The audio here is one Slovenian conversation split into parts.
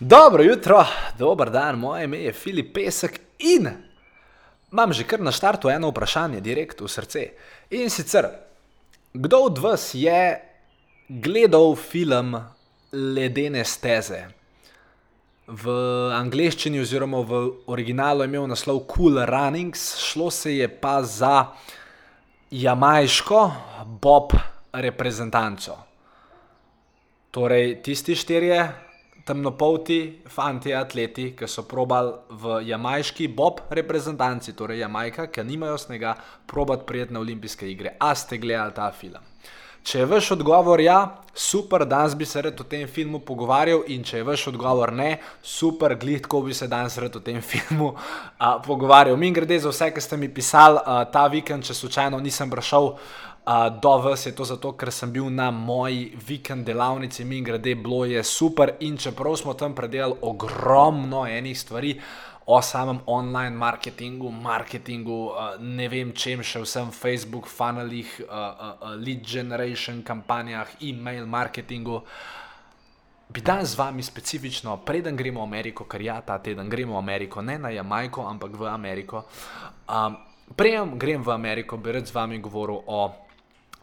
Dobro jutro, dober dan, moje ime je Filip Pesek in imam že kar na štartu eno vprašanje, direkt v srce. In sicer, kdo od vas je gledal film Ledene steze? V angleščini oziroma v originalu je imel naslov Cool Runnings, šlo se je pa za jamajško Bob reprezentanco. Torej, tisti štirje temnopolti fanti, atleti, ki so probali v jamajški Bob reprezentanci, torej Jamajka, ki nimajo snega, probati prijeti na olimpijske igre. A ste gledali ta film? Če je vaš odgovor ja, super, danes bi se rad o tem filmu pogovarjal, in če je vaš odgovor ne, super, gled, ko bi se danes rad o tem filmu a, pogovarjal. Mi grede za vse, ki ste mi pisali a, ta vikend, če slučajno nisem prišel. Uh, do vas je to zato, ker sem bil na moji vikend delavnici, mi grede, bilo je super. In čeprav smo tam predelali ogromno enih stvari o samem online marketingu, marketingu, uh, ne vem čem še vsem, Facebook, funnelih, uh, uh, lead generation kampanjah, e-mail marketingu. Bi danes z vami specifično, preden gremo v Ameriko, ker ja, ta teden gremo v Ameriko, ne na Jamajko, ampak v Ameriko. Um, Prejem grem v Ameriko, bi rad z vami govoril o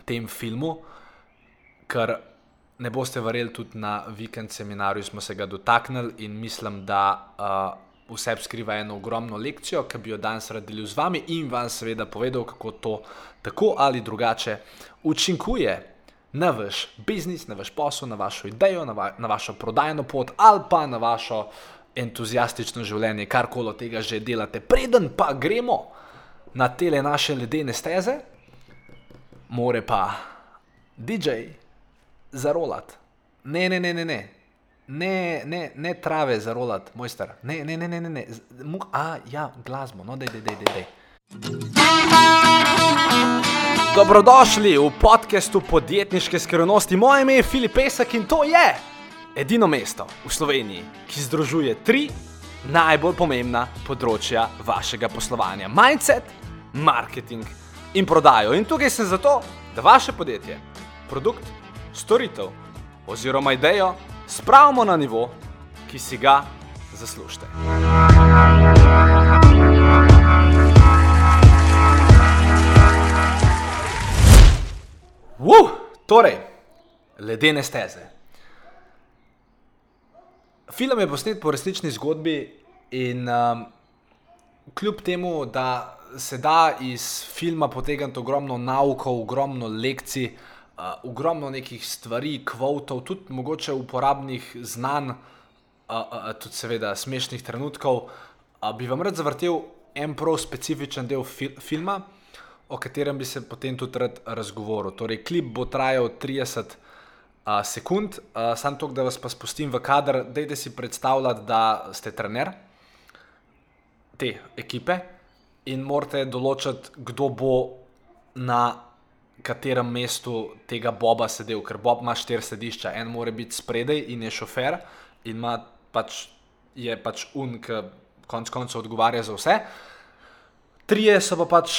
tem filmu, ker ne boste verjeli, tudi na vikend seminarju smo se ga dotaknili in mislim, da uh, vse skriva eno ogromno lekcijo, ki bi jo danes rad delil z vami in vam seveda povedal, kako to tako ali drugače učinkuje. Na vaš biznis, na vaš posel, na vašo idejo, na, va na vašo prodajno pot ali pa na vašo entuzijastično življenje, karkoli od tega že delate. Preden pa gremo na te naše ledene steze, more pa DJ zarolat. Ne, ne, ne, ne, ne. Ne, ne, ne trave zarolat, mojster. Ne, ne, ne, ne, ne. ne. A, ja, glasbo, no, dej, dej, dej, dej. Dobrodošli v podkastu podjetniške skrivnosti. Moje ime je Filip Pesek in to je edino mesto v Sloveniji, ki združuje tri najbolj pomembna področja vašega poslovanja: mindset, marketing in prodajo. In tukaj sem zato, da vaše podjetje, produkt, storitev oziroma idejo spravimo na nivo, ki si ga zaslužite. Uh, torej, ledene steze. Film je posnet po resnični zgodbi in um, kljub temu, da se da iz filma potegniti ogromno naukov, ogromno lekcij, uh, ogromno nekih stvari, kvotov, tudi mogoče uporabnih znanj, uh, uh, tudi seveda smešnih trenutkov, uh, bi vam rad zavrtel en prav specifičen del fil filma, o katerem bi se potem tudi rad razgovoril. Torej, klip bo trajal 30 uh, sekund, uh, samo to, da vas pa spustim v kader, dajte si predstavljati, da ste trener te ekipe in morate določiti, kdo bo na katerem mestu tega Boba sedel, ker Bob ima štiri sedišča, en mora biti spredaj in je šofer in ima pač, je pač un, ki konec koncev odgovarja za vse. Trije so pa pač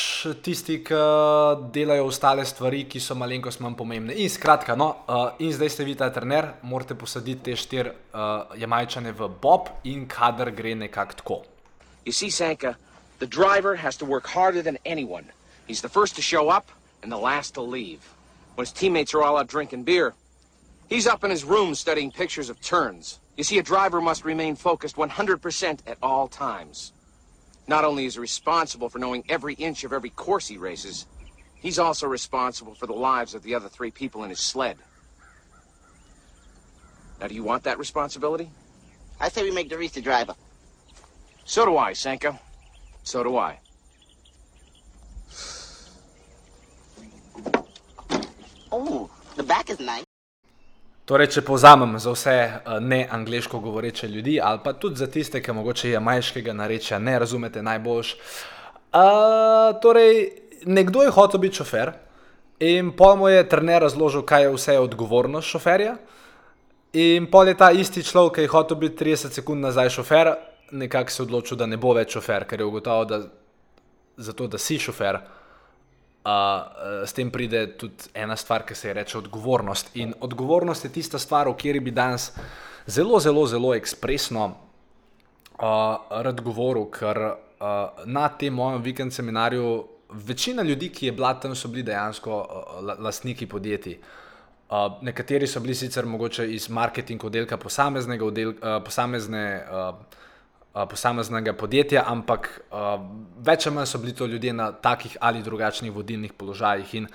tisti, ki delajo ostale stvari, ki so malenkost manj pomembne. In skratka, no, uh, in zdaj ste vi ta trener, morate posaditi te štiri uh, jamajčane v Bob in kader gre nekako tako. You see, Sanka, the driver has to work harder than anyone. He's the first to show up and the last to leave. When his teammates are all out drinking beer, he's up in his room studying pictures of turns. You see, a driver must remain focused 100% at all times. Not only is he responsible for knowing every inch of every course he races, he's also responsible for the lives of the other three people in his sled. Now, do you want that responsibility? I say we make Doris the driver. So do I, Sanka. So do I. Oh, the back is nice. Torej, če povzamem za vse uh, ne angliško govoreče ljudi, ali pa tudi za tiste, ki mogoče jamajškega narečja ne razumete najboljš. Uh, torej, nekdo je hotel biti šofer in pol mu je trener razložil, kaj je vse odgovornost šoferja. In pol je ta isti človek, ki je hotel biti 30 sekund nazaj šofer, nekako se odločil, da ne bo več šofer, ker je ugotovil, da zato, da si šofer. Uh, s tem pride tudi ena stvar, ki se je reče odgovornost. In odgovornost je tista stvar, o kateri bi danes zelo, zelo, zelo ekspresno uh, rad govoril, ker uh, na tem mojem vikend seminarju večina ljudi, ki je bila tam, so bili dejansko uh, lastniki podjetij. Uh, nekateri so bili sicer mogoče iz marketing oddelka posameznega, oddel, uh, posamezne, uh, posameznega podjetja, ampak uh, več ali manj so bili to ljudje na takih ali drugačnih vodilnih položajih. In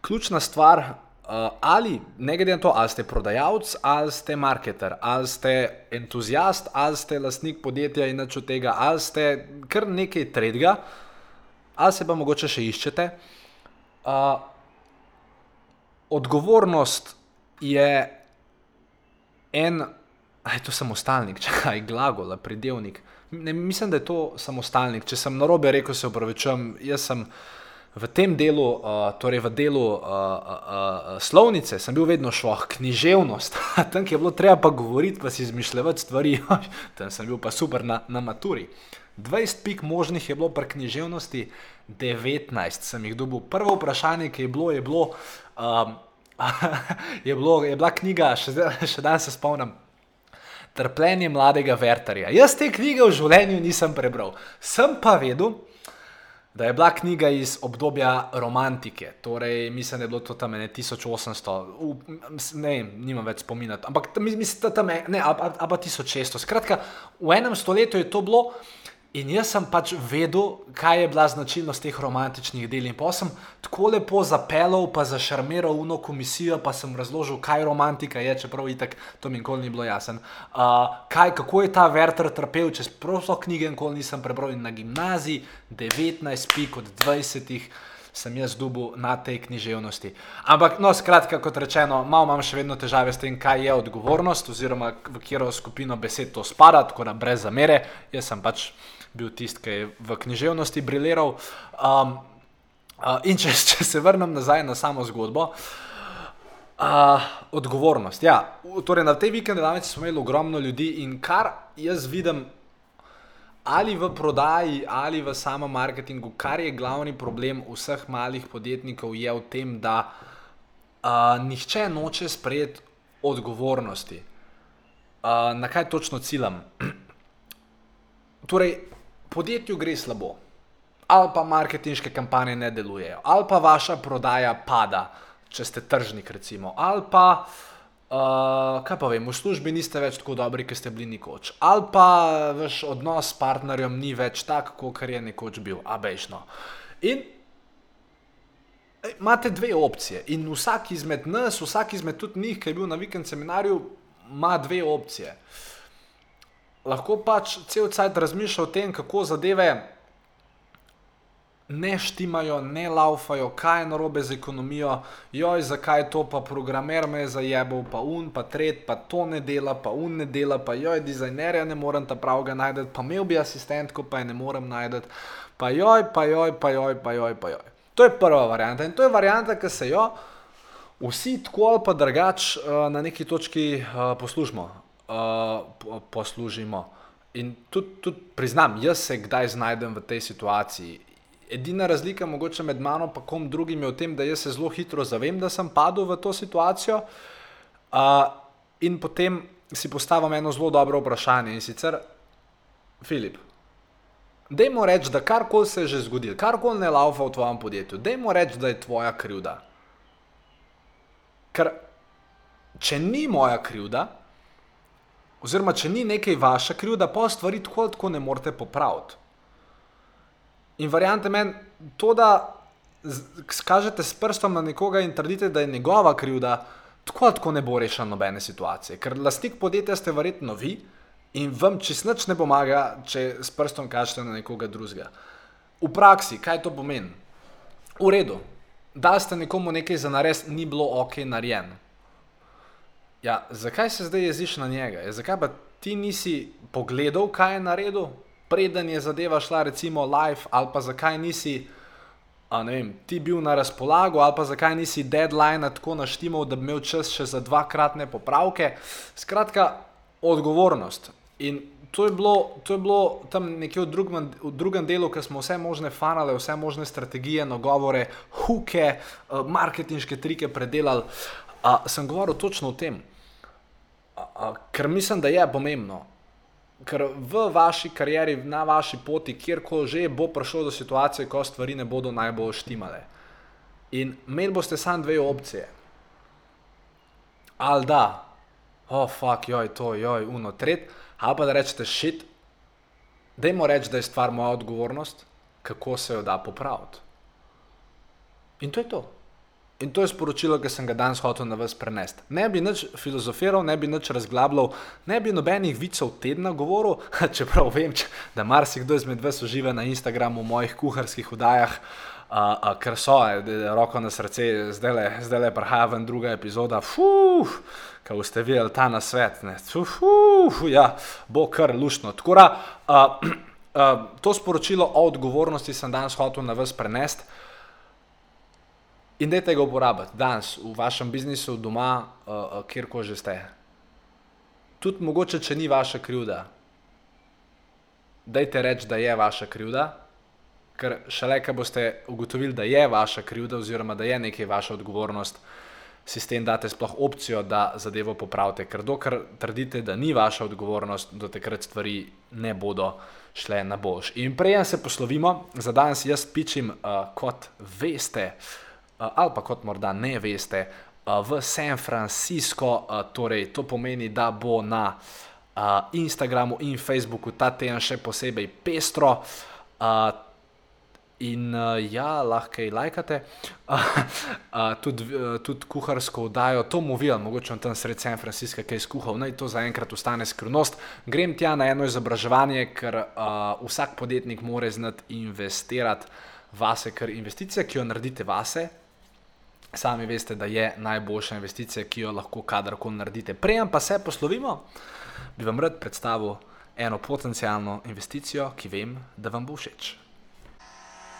ključna stvar, Uh, ali, ne glede na to, ali ste prodajalec, ali ste marketer, ali ste entuzijast, ali ste lastnik podjetja in nič od tega, ali ste kar nekaj tretjega, ali se pa mogoče še iščete. Uh, odgovornost je en, aj to samostalnik, če kaj glagol, pridevnik. Ne, mislim, da je to samostalnik. Če sem narobe rekel, se upravičujem, jaz sem. V tem delu, uh, torej v delu uh, uh, uh, slovnice, sem bil vedno šlo, književnost, tam je bilo treba pa govoriti, pa si izmišljati stvari, tam sem bil pa super na, na maturi. 20 pik možnih je bilo pri književnosti, 19 sem jih dobil. Prvo vprašanje, ki je bilo, je, bilo, um, je, bilo, je bila knjiga, še, še danes se spomnim. Trpljenje mladega Vertarja. Jaz te knjige v življenju nisem prebral, sem pa vedel, da je bila knjiga iz obdobja romantike, torej mislim, da je bilo to tam 1800, u, ne, nimam več spominjati, ampak mislim, da tam je, ne, ali pa 1600. Skratka, v enem stoletju je to bilo. In jaz sem pač vedel, kaj je bila značilnost teh romantičnih del. In pa sem tako lepo zapeljal, pa zašarmiral uno komisijo, pa sem razložil, kaj romantika je, čeprav itak to mi nikoli ni bilo jasno. Uh, kako je ta Werther trpel, če sploh knjige nikoli nisem prebral in na gimnaziji, 19 pik od 20 sem jaz dubu na tej književnosti. Ampak, no, skratka, kot rečeno, malo imam še vedno težave s tem, kaj je odgovornost, oziroma v katero skupino besed to spada, tako da brez zamere, jaz sem pač bil tisti, ki je v književnosti briljeral. Um, uh, in če, če se vrnem nazaj na samo zgodbo. Uh, odgovornost. Ja, torej na tej vikendi smo imeli ogromno ljudi in kar jaz vidim, ali v prodaji, ali v samem marketingu, kar je glavni problem vseh malih podjetnikov, je v tem, da uh, nihče noče sprejeti odgovornosti. Uh, na kaj točno ciljam? torej, podjetju gre slabo, ali pa marketinške kampanje ne delujejo, ali pa vaša prodaja pada, če ste tržnik, recimo, ali pa, uh, kaj pa vem, v službi niste več tako dobri, kot ste bili nekoč, ali pa vaš odnos s partnerjem ni več tak, kot je nekoč bil, abejšno. In imate dve opcije, in vsak izmed nas, vsak izmed tudi njih, ki je bil na vikend seminarju, ima dve opcije lahko pač cel cajt razmišlja o tem, kako zadeve ne štimajo, ne laufajo, kaj je narobe z ekonomijo, joj, zakaj to pa programer me je zajebal, pa un, pa tret, pa to ne dela, pa un ne dela, pa joj, dizajnerja ne morem ta pravega najti, pa imel bi asistentko, pa je ne morem najti, pa joj, pa joj, pa joj, pa joj, pa joj. To je prva varianta in to je varianta, ki se jo vsi tako ali pa drugač uh, na neki točki uh, poslužimo uh, poslužimo. In tudi, tudi priznam, jaz se kdaj znajdem v tej situaciji. Edina razlika mogoče med mano in kom drugim je v tem, da jaz se zelo hitro zavem, da sem padel v to situacijo uh, in potem si postavim eno zelo dobro vprašanje in sicer, Filip, dajmo reči, da karkoli se je že zgodilo, karkoli ne laufa v tvojem podjetju, dajmo reči, da je tvoja krivda. Ker če ni moja krivda, oziroma če ni nekaj vaša krivda, pa stvari tako ali tako ne morete popraviti. In variante meni to, da skažete s prstom na nekoga in trdite, da je njegova krivda, tako ali tako ne bo rešila nobene situacije. Ker lastnik podjetja ste verjetno vi in vam čist nič ne pomaga, če s prstom kažete na nekoga drugega. V praksi, kaj to pomeni? V redu, da ste nekomu nekaj za nares, ni bilo ok narejeno. Ja, zakaj se zdaj jeziš na njega? Ja, zakaj pa ti nisi pogledal, kaj je naredil, preden je zadeva šla, recimo, live, ali pa zakaj nisi vem, ti bil na razpolago, ali pa zakaj nisi deadline tako naštimal, da bi imel čas še za dvakratne popravke. Skratka, odgovornost. In to je bilo, to je bilo tam nekje v drugem, v drugem delu, ker smo vse možne fanale, vse možne strategije, nagovore, huke, eh, marketinške trike predelali. Uh, sem govoril točno o tem A, a, ker mislim, da je pomembno. Ker v vaši karieri, na vaši poti, kjerkoli že bo prišlo do situacije, ko stvari ne bodo najbolj štimale. In imeli boste samo dve opcije. Ali da, oh, fuck, joj, to, joj, uno, tret, ali pa da rečete šit, dajmo reči, da je stvar moja odgovornost, kako se jo da popraviti. In to je to. In to je sporočilo, ki sem ga danes hotel na vas prenesti. Ne bi nič filozofiral, ne bi nič razglabljal, ne bi nobenih vicov tedna govoril, čeprav vem, če, da marsikdo izmed vas uživa na Instagramu v mojih kuharskih vdajah, uh, uh, ker so, eh, roko na srce, zdaj le prihaja ven druga epizoda, fuh, kaj boste videli ta na svet, ne, fuh, ja, bo kar luštno. Tako da, uh, uh, to sporočilo o odgovornosti sem danes hotel na vas prenesti. In dajte ga uporabiti danes v vašem biznisu, doma, uh, uh, kjerkoli že ste. Tudi mogoče, če ni vaša krivda, dajte reči, da je vaša krivda, ker šele, ko boste ugotovili, da je vaša krivda, oziroma da je nekaj vaša odgovornost, si s tem date sploh opcijo, da zadevo popravite. Ker dokler trdite, da ni vaša odgovornost, do takrat stvari ne bodo šle na boljš. In prej se poslovimo, za danes jaz pičim, uh, kot veste. Uh, ali pa kot morda ne veste, uh, v San Francisco, uh, torej to pomeni, da bo na Instagramu in Facebooku ta teden še posebej pestro. In uh, ja, lahko kaj lajkate, uh, uh, tudi, uh, tudi kuharsko vdajo, to mu vidim, mogoče tam sred San Francisca kaj skuhal, naj to zaenkrat ostane skrivnost. Grem tja na eno izobraževanje, ker uh, vsak podjetnik mora znati investirati vase, ker investicija, ki jo naredite vase, sami veste, da je najboljša investicija, ki jo lahko kadarkoli naredite. Prejem pa se poslovimo, bi vam rad predstavil eno potencijalno investicijo, ki vem, da vam bo všeč.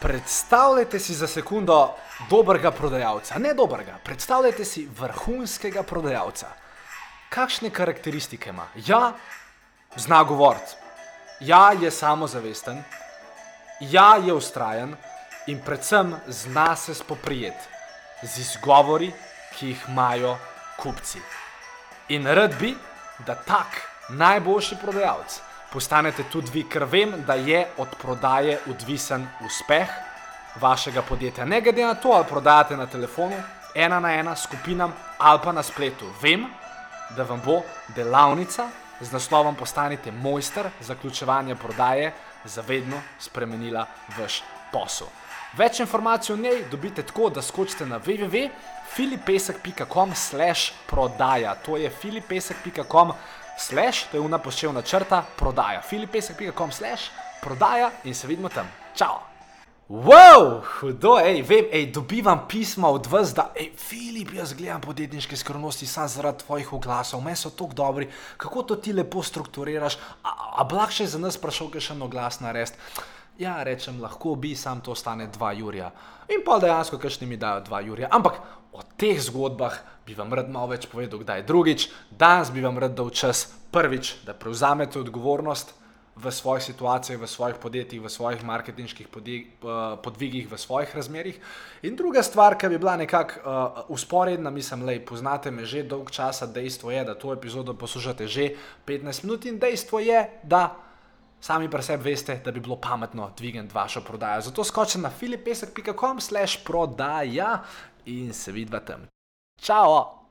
Predstavljajte si za sekundo dobrega prodajalca, ne dobrega, predstavljajte si vrhunskega prodajalca. Kakšne karakteristike ima? Ja, zna govoriti, ja, je samozavesten, ja, je ustrajen in predvsem zna se spoprijeti z izgovori, ki jih imajo kupci. In rad bi, da tak najboljši prodajalec postanete tudi vi, ker vem, da je od prodaje odvisen uspeh vašega podjetja. Ne glede na to, ali prodajate na telefonu, ena na ena, skupinam ali pa na spletu. Vem, da vam bo delavnica z naslovom Postanite mojster zaključevanja prodaje zavedno spremenila vaš posel. Več informacij o njej dobite tako, da skočite na www.filipesek.com/slash prodaja. To je filipesek.com slash, to je una poščevna črta, prodaja. filipesek.com slash prodaja in se vidimo tam. Čau! Wow, hudo, ej, vem, ej, dobivam pisma od vas, da, ej, Filip, jaz gledam podjetniške skrivnosti samo zaradi tvojih oglasov, meni so tako dobri, kako to ti lepo strukturiraš, a, a blag še za nas sprašal, kaj še en oglas narediti. Ja, rečem, lahko bi, sam to stane 2 jurja. In pa dejansko, kakšni mi dajo 2 jurja. Ampak o teh zgodbah bi vam rad malo več povedal, kdaj drugič. Danes bi vam rad dal čas prvič, da prevzamete odgovornost v svojih situacijah, v svojih podjetjih, v svojih marketinških podvigih, v svojih razmerih. In druga stvar, ki bi bila nekako uh, usporedna, mislim, da poznate me že dolg časa, dejstvo je, da to epizodo poslušate že 15 minut in dejstvo je, da sami pri sebi veste, da bi bilo pametno dvigniti vašo prodajo. Zato skočite na filipesek.com/slash prodaja in se vidite tam. Čau!